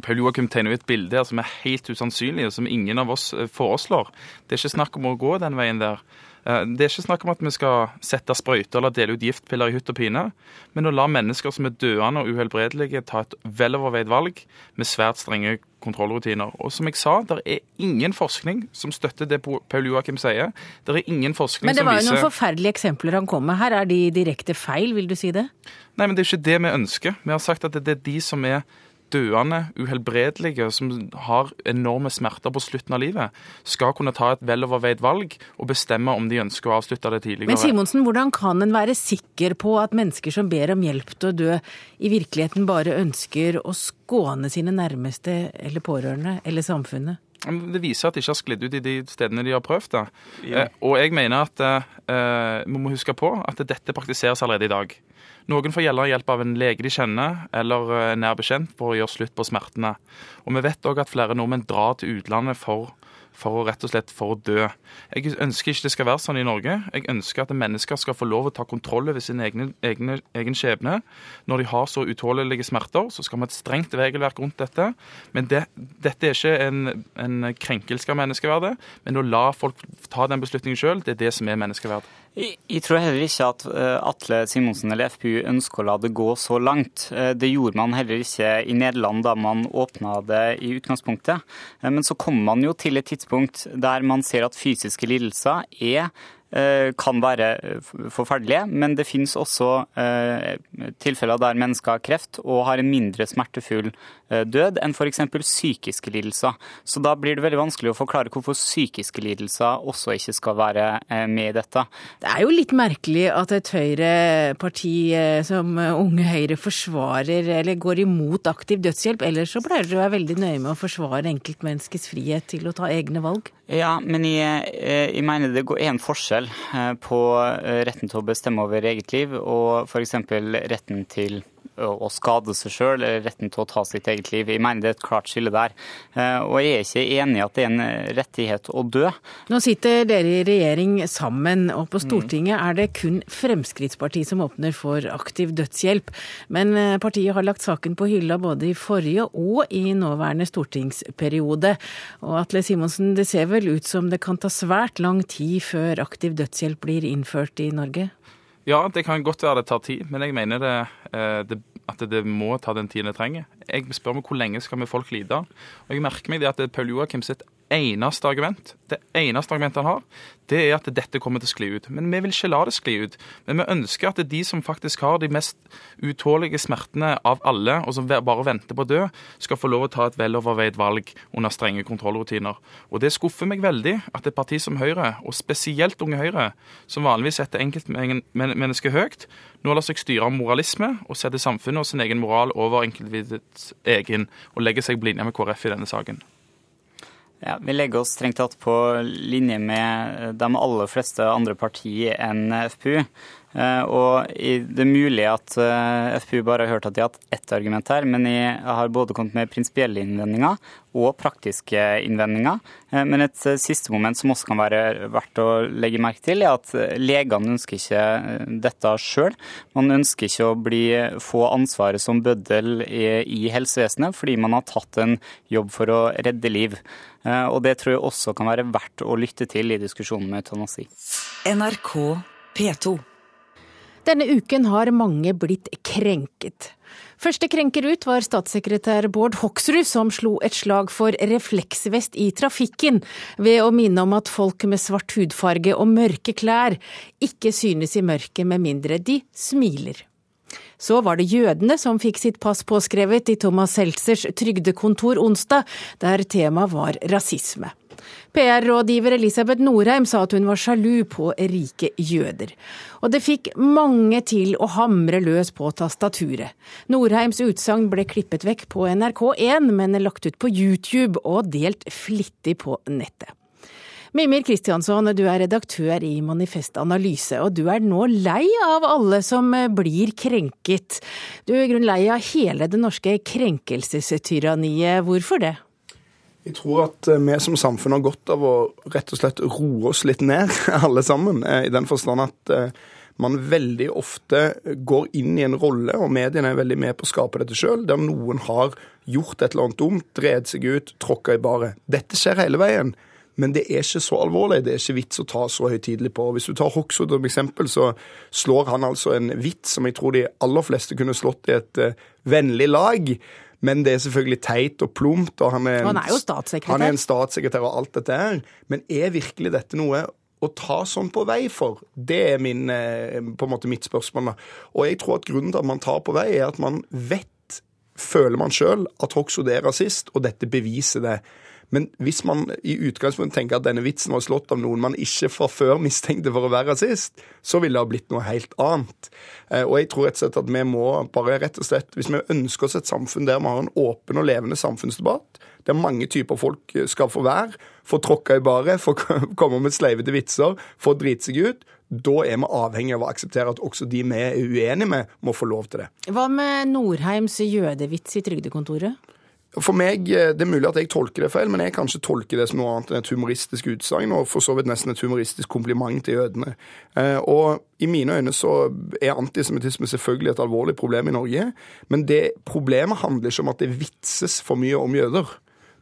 Paul Joakim tegner jo et bilde her som er helt usannsynlig, og som ingen av oss eh, foreslår. Det er ikke snakk om å gå den veien der. Eh, det er ikke snakk om at vi skal sette sprøyter eller dele ut giftpiller i hytt og pine, men å la mennesker som er døende og uhelbredelige, ta et veloverveid valg med svært strenge kontrollrutiner. Og som jeg sa, det er ingen forskning som støtter det Paul Joakim sier. Det er ingen forskning som viser Men det var jo noen forferdelige eksempler han kom med her. Er de direkte feil, vil du si det? Nei, men det er ikke det vi ønsker. Vi har sagt at det er de som er døende, uhelbredelige, som har enorme smerter på slutten av livet, skal kunne ta et veloverveid valg og bestemme om de ønsker å avslutte det tidligere. Men Simonsen, hvordan kan en være sikker på at mennesker som ber om hjelp til å dø, i virkeligheten bare ønsker å skåne sine nærmeste eller pårørende eller samfunnet? Det viser at de ikke har sklidd ut i de stedene de har prøvd det. Ja. Eh, og jeg mener at eh, vi må huske på at dette praktiseres allerede i dag. Noen får gjelde hjelp av en lege de kjenner, eller eh, nær bekjent, for å gjøre slutt på smertene. Og vi vet òg at flere nordmenn drar til utlandet for for å rett og slett for å dø. Jeg ønsker ikke det skal være sånn i Norge. Jeg ønsker at mennesker skal få lov å ta kontroll over sin egen, egen, egen skjebne. Når de har så utålelige smerter, så skal vi ha et strengt regelverk rundt dette. Men det, dette er ikke en, en krenkelse av menneskeverdet, men å la folk ta den beslutningen sjøl, det er det som er menneskeverd. Jeg tror heller ikke at eh, Atle Simonsen eller FPU ønsker å la det gå så langt. Eh, det gjorde man heller ikke i Nederland da man åpna det i utgangspunktet. Eh, men så kommer man jo til et tidspunkt der man ser at fysiske lidelser er kan være eh, forferdelige, men det finnes også eh, tilfeller der mennesker har kreft og har en mindre smertefull død enn f.eks. psykiske lidelser. Så da blir det veldig vanskelig å forklare hvorfor psykiske lidelser også ikke skal være med i dette. Det er jo litt merkelig at et Høyre-parti som Unge Høyre forsvarer eller går imot aktiv dødshjelp. Ellers så pleier dere å være veldig nøye med å forsvare enkeltmenneskets frihet til å ta egne valg. Ja, men jeg, jeg mener det er en forskjell eh, på eh, retten til å bestemme over eget liv og f.eks. retten til å skade seg sjøl, eller retten til å ta sitt eget liv. Jeg mener det er et klart skille der. Eh, og jeg er ikke enig i at det er en rettighet å dø. Nå sitter dere i regjering sammen, og på Stortinget er det kun Fremskrittspartiet som åpner for aktiv dødshjelp. Men eh, partiet har lagt saken på hylla både i forrige og i nåværende stortingsperiode. Og Atle Simonsen, det ser vel ut som det kan ta svært lang tid før aktiv dødshjelp blir innført i Norge? Ja, det kan godt være det tar tid, men jeg mener det, eh, det, at det må ta den tiden det trenger. Jeg spør meg hvor lenge skal vi folk lide? Og jeg merker meg det at Paul Joakim sitt eneste argument, det eneste argumentet han har, det er at dette kommer til å skli ut. Men vi vil ikke la det skli ut. Men vi ønsker at det er de som faktisk har de mest utålige smertene av alle, og som bare venter på å dø, skal få lov å ta et veloverveid valg under strenge kontrollrutiner. Og det skuffer meg veldig at et parti som Høyre, og spesielt Unge Høyre, som vanligvis setter enkeltmennesket høyt, nå lar seg styre av moralisme og setter samfunnet og sin egen moral over enkeltvidets egen, og legger seg blinde med KrF i denne saken. Ja, Vi legger oss strengt tatt på linje med de aller fleste andre partier enn FPU. Eh, og Det er mulig at eh, FPU bare har hørt at de har hatt ett argument her, men jeg har både kommet med prinsipielle innvendinger og praktiske innvendinger. Eh, men et siste moment som også kan være verdt å legge merke til, er at legene ønsker ikke dette sjøl. Man ønsker ikke å bli, få ansvaret som bøddel i, helsevesenet, fordi man har tatt en jobb for å redde liv. Og Det tror jeg også kan være verdt å lytte til i diskusjonen med eutanasi. NRK P2. Denne uken har mange blitt krenket. Første krenker ut var statssekretær Bård Hoksrud, som slo et slag for refleksvest i trafikken, ved å minne om at folk med svart hudfarge og mørke klær ikke synes i mørket med mindre de smiler. Så var det jødene som fikk sitt pass påskrevet i Thomas Seltzers trygdekontor onsdag, der temaet var rasisme. PR-rådgiver Elisabeth Norheim sa at hun var sjalu på rike jøder. Og det fikk mange til å hamre løs på tastaturet. Norheims utsagn ble klippet vekk på NRK1, men lagt ut på YouTube og delt flittig på nettet. Mimir Kristiansson, du er redaktør i Manifest Analyse, og du er nå lei av alle som blir krenket. Du er i grunnen lei av hele det norske krenkelsestyranniet. Hvorfor det? Jeg tror at eh, vi som samfunn har godt av å rett og slett roe oss litt ned, (laughs) alle sammen. Eh, I den forstand at eh, man veldig ofte går inn i en rolle, og mediene er veldig med på å skape dette sjøl, der noen har gjort et eller annet dumt, dreid seg ut, tråkka i baret. Dette skjer hele veien. Men det er ikke så alvorlig. Det er ikke vits å ta så høytidelig på. Hvis du tar Hoksrud som eksempel, så slår han altså en vits som jeg tror de aller fleste kunne slått i et uh, vennlig lag. Men det er selvfølgelig teit og plumpt. og Han er, en, han er jo statssekretær. Han er en statssekretær og alt dette her. Men er virkelig dette noe å ta sånn på vei for? Det er min, eh, på en måte mitt spørsmål. Og jeg tror at grunnen til at man tar på vei, er at man vet, føler man sjøl, at Hoksrud er rasist, og dette beviser det. Men hvis man i utgangspunktet tenker at denne vitsen var slått av noen man ikke fra før mistenkte for å være rasist, så ville det ha blitt noe helt annet. Eh, og jeg tror rett og slett at vi må bare rett og slett, Hvis vi ønsker oss et samfunn der vi har en åpen og levende samfunnsdebatt, der mange typer folk skal få være, få tråkka i baret, få (laughs) komme med sleivete vitser, få drite seg ut, da er vi avhengig av å akseptere at også de vi er uenige med, må få lov til det. Hva med Norheims jødevits i Trygdekontoret? For meg, eh, Det er mulig at jeg tolker det feil, men jeg kanskje tolker det som noe annet enn et humoristisk utsagn, og for så vidt nesten et humoristisk kompliment til jødene. Eh, og i mine øyne så er antisemittisme selvfølgelig et alvorlig problem i Norge, men det problemet handler ikke om at det vitses for mye om jøder.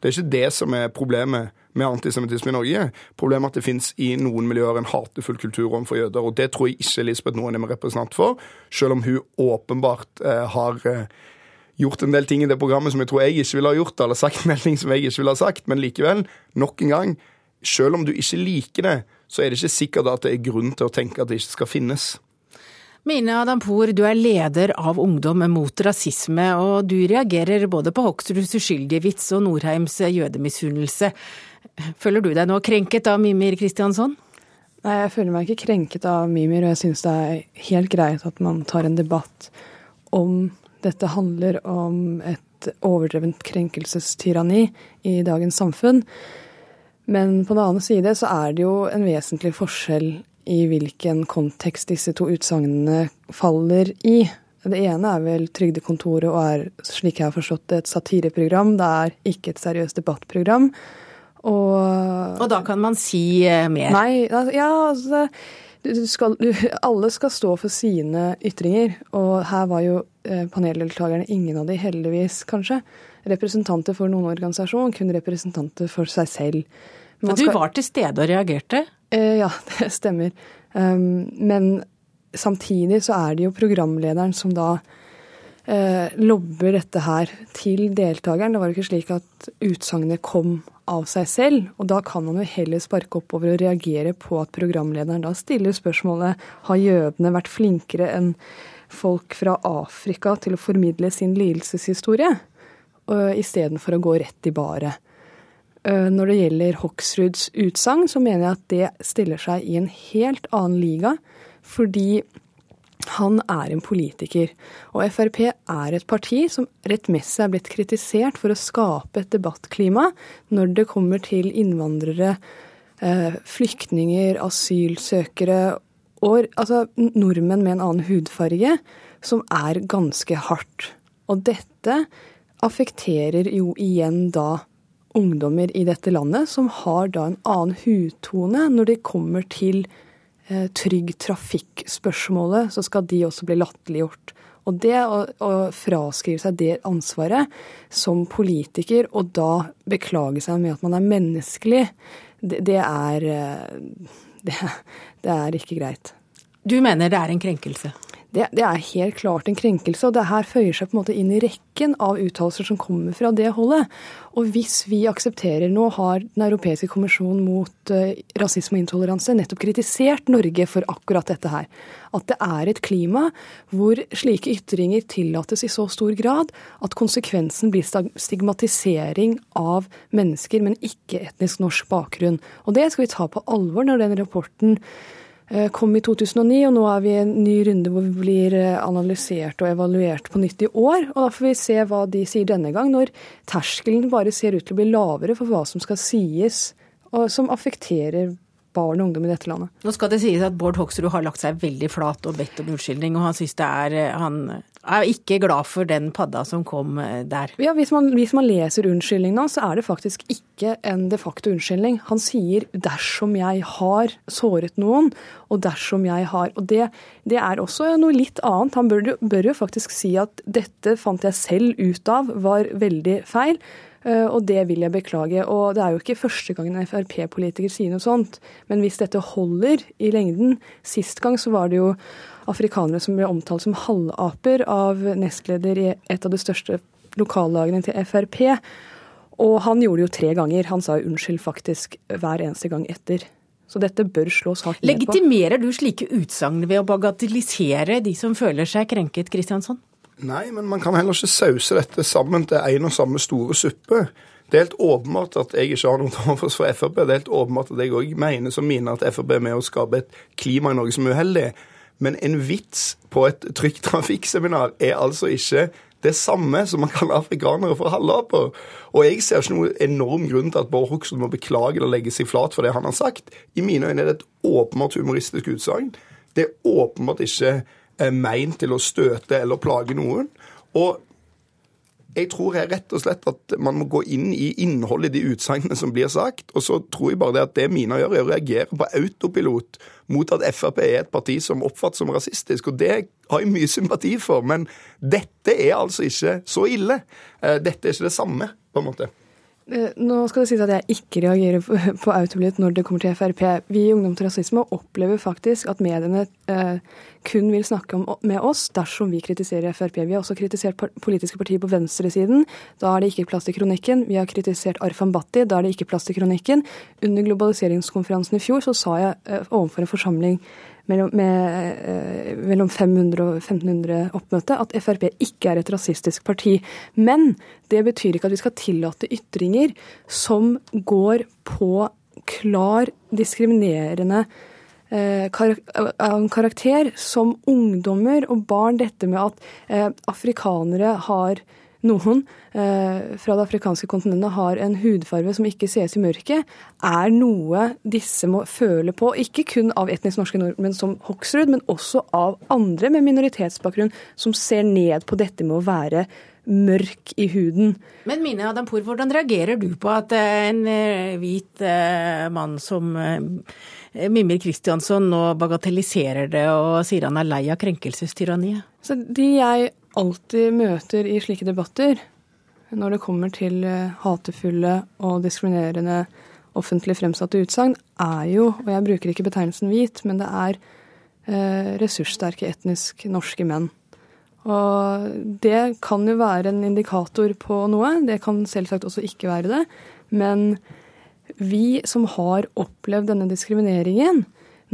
Det er ikke det som er problemet med antisemittisme i Norge. Problemet er at det finnes i noen miljøer en hatefull kultur overfor jøder. Og det tror jeg ikke Elisabeth Noen er representant for, selv om hun åpenbart eh, har gjort en del ting i det programmet som jeg tror jeg ikke ville ha gjort, eller sagt en del ting som jeg ikke ville ha sagt, men likevel, nok en gang, selv om du ikke liker det, så er det ikke sikkert at det er grunn til å tenke at det ikke skal finnes. Mine Adampour, du er leder av Ungdom mot rasisme, og du reagerer både på Hoksruds uskyldige vits og Norheims jødemisunnelse. Føler du deg nå krenket av Mimir Kristiansson? Nei, jeg føler meg ikke krenket av Mimir, og jeg syns det er helt greit at man tar en debatt om dette handler om et overdrevent krenkelsestyranni i dagens samfunn. Men på den annen side så er det jo en vesentlig forskjell i hvilken kontekst disse to utsagnene faller i. Det ene er vel Trygdekontoret og er, slik jeg har forstått det, et satireprogram. Det er ikke et seriøst debattprogram. Og, og da kan man si eh, mer? Nei, ja, altså skal, alle skal stå for sine ytringer, og her var jo eh, paneldeltakerne, ingen av de heldigvis, kanskje, representanter for noen organisasjon, kun representanter for seg selv. Men du var til stede og reagerte? Eh, ja, (laughs) det stemmer. Um, men samtidig så er det jo programlederen som da eh, lobber dette her til deltakeren. Det var jo ikke slik at utsagnet kom av seg selv. Og da kan man jo heller sparke oppover og reagere på at programlederen da stiller spørsmålet har jødene vært flinkere enn folk fra Afrika til å formidle sin lidelseshistorie, istedenfor å gå rett i baret. Når det gjelder Hoksruds utsagn, så mener jeg at det stiller seg i en helt annen liga. Fordi han er en politiker, og Frp er et parti som rettmessig er blitt kritisert for å skape et debattklima når det kommer til innvandrere, eh, flyktninger, asylsøkere og altså nordmenn med en annen hudfarge, som er ganske hardt. Og dette affekterer jo igjen da ungdommer i dette landet, som har da en annen hudtone når de kommer til Eh, trygg trafikk-spørsmålet, så skal de også bli latterliggjort. Og det å, å, fraskrive seg det ansvaret som politiker, og da beklage seg med at man er menneskelig, det, det, er, eh, (laughs) det, det er ikke greit. Du mener det er en krenkelse? Det, det, er helt klart en krenkelse. Og det her føyer seg på en måte inn i rekken av uttalelser som kommer fra det holdet. Og hvis vi aksepterer Nå har Den europeiske kommisjonen mot uh, rasisme og intoleranse nettopp kritisert Norge for akkurat dette her. At det er et klima hvor slike ytringer tillates i så stor grad at konsekvensen blir stigmatisering av mennesker, men ikke etnisk norsk bakgrunn. Og det skal vi ta på alvor når den rapporten Eh, kom i 2009, og nå er vi i en ny runde hvor vi blir eh, analysert og evaluert på nytt i år. og Da får vi se hva de sier denne gang, når terskelen bare ser ut til å bli lavere for hva som skal sies, og som affekterer barn og ungdom i dette landet. Nå skal det sies at Bård Hoksrud har lagt seg veldig flat og bedt om unnskyldning, og han synes det er eh, Han er ikke glad for den padda som kom eh, der. Ja, hvis man, hvis man leser unnskyldningen hans, så er det faktisk ikke en de facto unnskyldning. Han sier 'dersom jeg har såret noen', og 'dersom jeg har'. Og det, det er også noe litt annet. Han bør, bør jo faktisk si at 'dette fant jeg selv ut av var veldig feil'. Eh, og det vil jeg beklage. Og det er jo ikke første gangen en Frp-politiker sier noe sånt. Men hvis dette holder i lengden Sist gang så var det jo afrikanere som ble omtalt som halvaper av nestleder i et av de største lokallagene til Frp. Og han gjorde det jo tre ganger. Han sa unnskyld faktisk hver eneste gang etter. Så dette bør slås hardt ned på. Legitimerer du slike utsagn ved å bagatellisere de som føler seg krenket, Kristiansson? Nei, men man kan heller ikke sause dette sammen til en og samme store suppe. Det er helt åpenbart at jeg ikke har noe til overs for Frp. Det er helt åpenbart at jeg òg mener som mine at Frp er med å skape et klima i Norge som er uheldig. Men en vits på et trygt Trafikk-seminar er altså ikke det samme som man kaller afrikanere for halvaper. Og jeg ser ikke noen enorm grunn til at Bård Hoksrud må beklage eller legge seg flat for det han har sagt. I mine øyne er det et åpenbart humoristisk utsagn. Det er åpenbart ikke meint til å støte eller plage noen. Og jeg tror her rett og slett at man må gå inn i innholdet i de utsagnene som blir sagt. Og så tror jeg bare det at det Mina gjør, er å reagere på autopilot mot at Frp er et parti som oppfattes som rasistisk. Og det har jeg mye sympati for. Men dette er altså ikke så ille. Eh, dette er ikke det samme, på en måte. Eh, nå skal det sies at jeg ikke reagerer på (laughs) autopilot når det kommer til Frp. Vi i Ungdom til rasisme opplever faktisk at mediene eh, kun vil snakke med oss dersom vi kritiserer Frp. Vi har også kritisert politiske partier på venstresiden. Da er det ikke plass til kronikken. Vi har kritisert Arfan Bhatti. Da er det ikke plass til kronikken. Under globaliseringskonferansen i fjor så sa jeg eh, overfor en forsamling mellom, med, eh, mellom 500 og 1500 oppmøte at Frp ikke er et rasistisk parti. Men det betyr ikke at vi skal tillate ytringer som går på klar diskriminerende en karakter som ungdommer og barn. Dette med at eh, afrikanere har noen eh, fra det afrikanske kontinentet har en hudfarve som ikke ses i mørket, er noe disse må føle på, ikke kun av etnisk norske nordmenn som Hoksrud, men også av andre med minoritetsbakgrunn som ser ned på dette med å være mørk i huden. Men Mine Adampour, hvordan reagerer du på at eh, en eh, hvit eh, mann som Mimir Kristiansson nå bagatelliserer det og sier han er lei av krenkelsestyranniet? Så de jeg alltid møter i slike debatter, når det kommer til eh, hatefulle og diskriminerende offentlig fremsatte utsagn, er jo, og jeg bruker ikke betegnelsen hvit, men det er eh, ressurssterke etnisk norske menn. Og det kan jo være en indikator på noe, det kan selvsagt også ikke være det. Men vi som har opplevd denne diskrimineringen,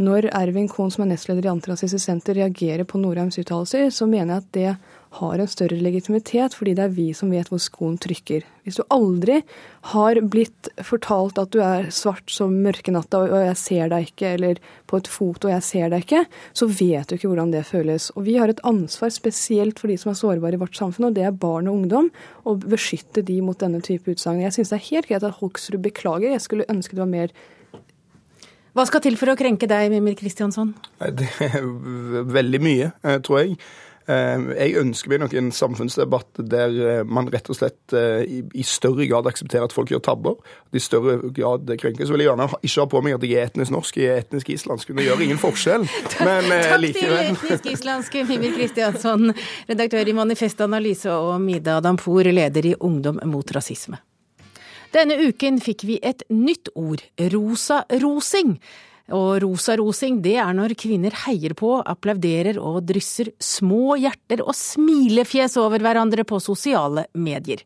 når Ervin Kohn, som er nestleder i Antirasistisk Senter, reagerer på Norheims uttalelser, så mener jeg at det har en større legitimitet, fordi det er vi som vet hvor skoen trykker. Hvis du aldri har blitt fortalt at du er svart som mørkenatta og jeg ser deg ikke, eller på et foto og jeg ser deg ikke, så vet du ikke hvordan det føles. Og vi har et ansvar spesielt for de som er sårbare i vårt samfunn, og det er barn og ungdom, å beskytte de mot denne type utsagn. Jeg syns det er helt greit at Hoksrud beklager, jeg skulle ønske det var mer hva skal til for å krenke deg, Mimir Kristiansson? Det er (laughs) veldig mye, eh, tror jeg. Eh, jeg ønsker meg nok en samfunnsdebatt der eh, man rett og slett eh, i større grad aksepterer at folk gjør tabber. I større grad krenker. Så vil jeg gjerne ikke ha på meg at jeg er etnisk norsk, jeg er etnisk islandsk. Det gjør ingen forskjell. (laughs) Men Takk likevel. til (laughs) etnisk islandske Mimir Kristiansson, redaktør i Manifest Analyse, og Mida Dampour, leder i Ungdom mot rasisme. Denne uken fikk vi et nytt ord, rosarosing. Og rosa-rosing, det er når kvinner heier på, applauderer og drysser små hjerter og smilefjes over hverandre på sosiale medier.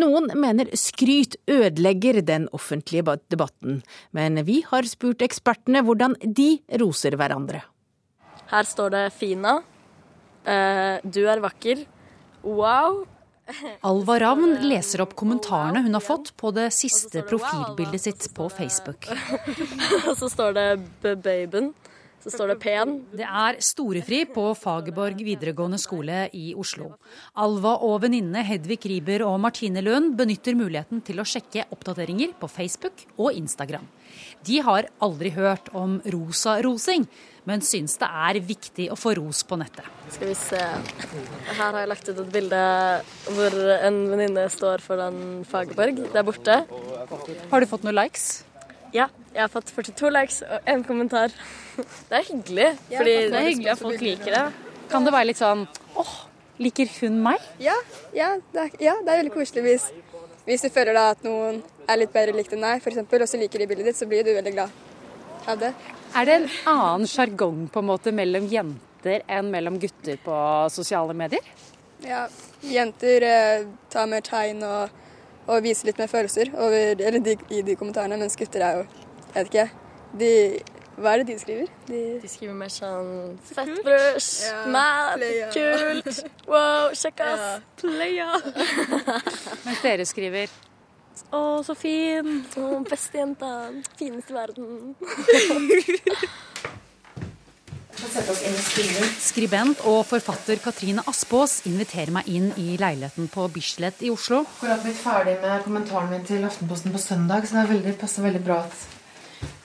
Noen mener skryt ødelegger den offentlige debatten, men vi har spurt ekspertene hvordan de roser hverandre. Her står det 'Fina'. Uh, du er vakker. Wow. Alva Ravn leser opp kommentarene hun har fått på det siste profilbildet sitt på Facebook. (laughs) Og så står det 'Baben'. Så står det 'pen'. Det er storefri på Fagerborg videregående skole i Oslo. Alva og venninnene Hedvig Riber og Martine Lund benytter muligheten til å sjekke oppdateringer på Facebook og Instagram. De har aldri hørt om rosa-rosing, men syns det er viktig å få ros på nettet. Skal vi se. Her har jeg lagt ut et bilde hvor en venninne står foran Fagerborg der borte. Har du fått noen likes? Ja, jeg har fått 42 likes og en kommentar. Det er hyggelig. Fordi det er hyggelig at folk liker det. Kan det være litt sånn åh, liker hun meg? Ja, ja, det, er, ja, det er veldig koselig hvis, hvis du føler da at noen er litt bedre likt enn deg, f.eks., og så liker de bildet ditt, så blir du veldig glad av det. Er det en annen sjargong på en måte mellom jenter enn mellom gutter på sosiale medier? Ja, jenter eh, tar mer tegn og, og, viser litt mer følelser over, de, i de kommentarene, mens gutter er jo Jeg vet ikke. De, hva er det de skriver? De, de skriver mer sånn Fettbrøs, ja, mat, kult, (laughs) wow, sjekk oss, ja. playa. (laughs) Mens dere skriver å, så fin. Å, beste jenta. Fineste verden. (laughs) Skribent og forfatter Katrine Aspås inviterer meg inn i leiligheten på Bislett i Oslo. Akkurat blitt ferdig med kommentaren min til Aftenposten på søndag, så det veldig, passer veldig bra at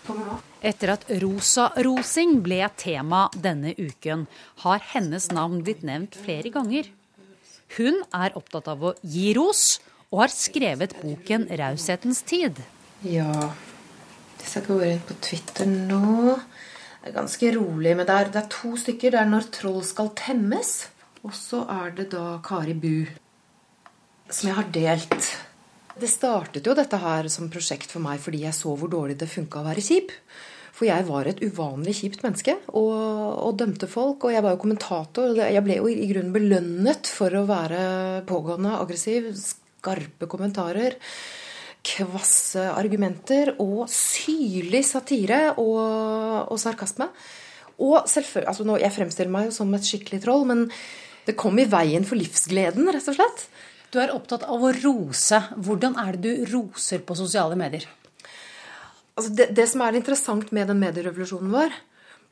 kommer nå. Etter at rosa-rosing ble tema denne uken, har hennes navn blitt nevnt flere ganger. Hun er opptatt av å gi ros og har skrevet boken 'Raushetens tid'. Ja Hvis jeg går inn på Twitter nå Det er ganske rolig, men det er, det er to stykker. Det er 'Når troll skal temmes', og så er det da Kari Bu, som jeg har delt. Det startet jo dette her som prosjekt for meg fordi jeg så hvor dårlig det funka å være kjip. For jeg var et uvanlig kjipt menneske og, og, dømte folk. Og jeg var jo kommentator. Jeg ble jo i grunnen belønnet for å være pågående, aggressiv, skarpe kommentarer, kvasse argumenter og syrlig satire og, og sarkasme. Og selvfølgelig, altså nå, Jeg fremstiller meg jo som et skikkelig troll, men det kom i veien for livsgleden, rett og slett. Du er opptatt av å rose. Hvordan er det du roser på sosiale medier? Altså det, det som er interessant med den medierevolusjonen vår,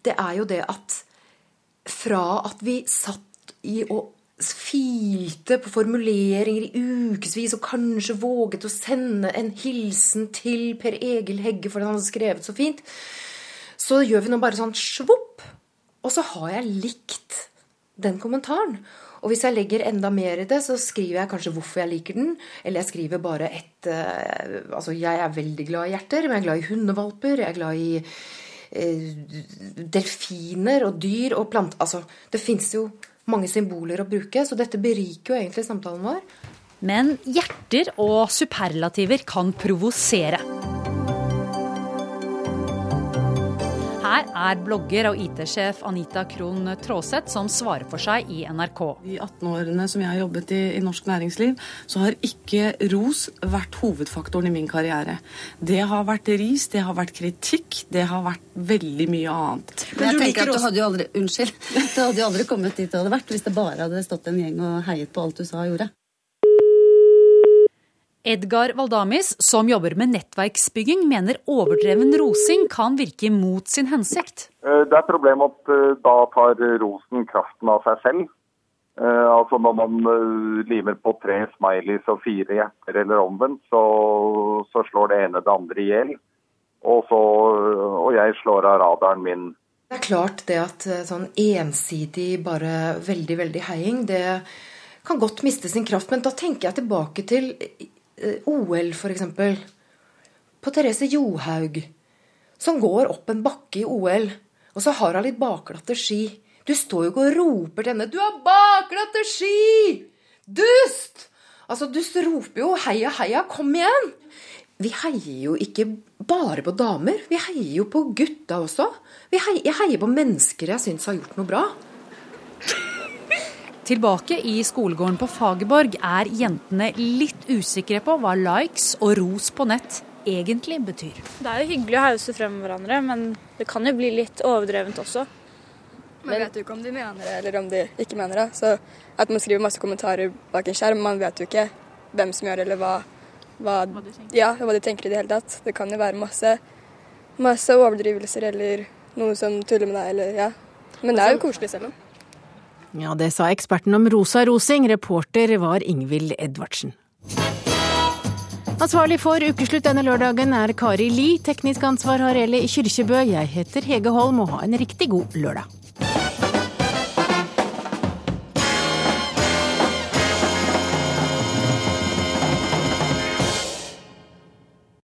det er jo det at fra at vi satt i og filte på formuleringer i ukevis og kanskje våget å sende en hilsen til Per Egil Hegge fordi han hadde skrevet så fint, så gjør vi nå bare sånn svopp, og så har jeg likt den kommentaren. Og hvis jeg legger enda mer i det, så skriver jeg kanskje hvorfor jeg liker den. Eller jeg skriver bare et uh, Altså, jeg er veldig glad i hjerter, men jeg er glad i hundevalper. Jeg er glad i uh, delfiner og dyr og planter Altså, det fins jo mange symboler å bruke, så dette beriker jo egentlig samtalen vår. Men hjerter og superlativer kan provosere. Her er blogger og IT-sjef Anita Krohn Traaseth som svarer for seg i NRK. I 18 årene som jeg har jobbet i, i, norsk næringsliv, så har ikke ros vært hovedfaktoren i min karriere. Det har vært ris, det har vært kritikk, det har vært veldig mye annet. Men jeg tenker at du hadde jo aldri, Unnskyld. (laughs) Du hadde jo aldri kommet dit du hadde vært hvis det bare hadde stått en gjeng og heiet på alt du sa og gjorde. Edgar Valdamis, som jobber med nettverksbygging, mener overdreven rosing kan virke mot sin hensikt. Eh, det er problemet at eh, da tar rosen kraften av seg selv. Eh, altså Når man limer på tre smileys og fire hjerter eller omvendt, så, så slår det ene det andre i hjel. Og, og jeg slår av radaren min. Det er klart det at sånn ensidig, bare veldig, veldig heiing, det kan godt miste sin kraft. Men da tenker jeg tilbake til OL, f.eks. På Therese Johaug, som går opp en bakke i OL, og så har hun litt bakglatte ski. Du står jo ikke og roper til henne 'Du har bakglatte ski!' Dust! Altså, du roper jo 'heia, heia, kom igjen'! Vi heier jo ikke bare på damer. Vi heier jo på gutta også. Heier, jeg heier på mennesker jeg syns har gjort noe bra. Tilbake i skolegården på Fagerborg er jentene litt usikre på hva likes og ros på nett egentlig betyr. Det er jo hyggelig å hause frem hverandre, men det kan jo bli litt overdrevent også. Man vet jo ikke om de mener det, eller om de ikke mener det. Så at man skriver masse kommentarer bak en skjerm, man vet jo ikke hvem som gjør det, eller hva, hva, hva, de ja, hva, de tenker i det hele tatt. Det kan jo være masse, masse overdrivelser eller noen som tuller med deg, eller ja. Men det er jo koselig selv om. Ja, det sa eksperten om rosa rosing. Reporter var Ingvild Edvardsen. Ansvarlig for ukeslutt denne lørdagen er Kari Li. Teknisk ansvar har Eli Kyrkjebø. Jeg heter Hege Holm og ha en riktig god lørdag.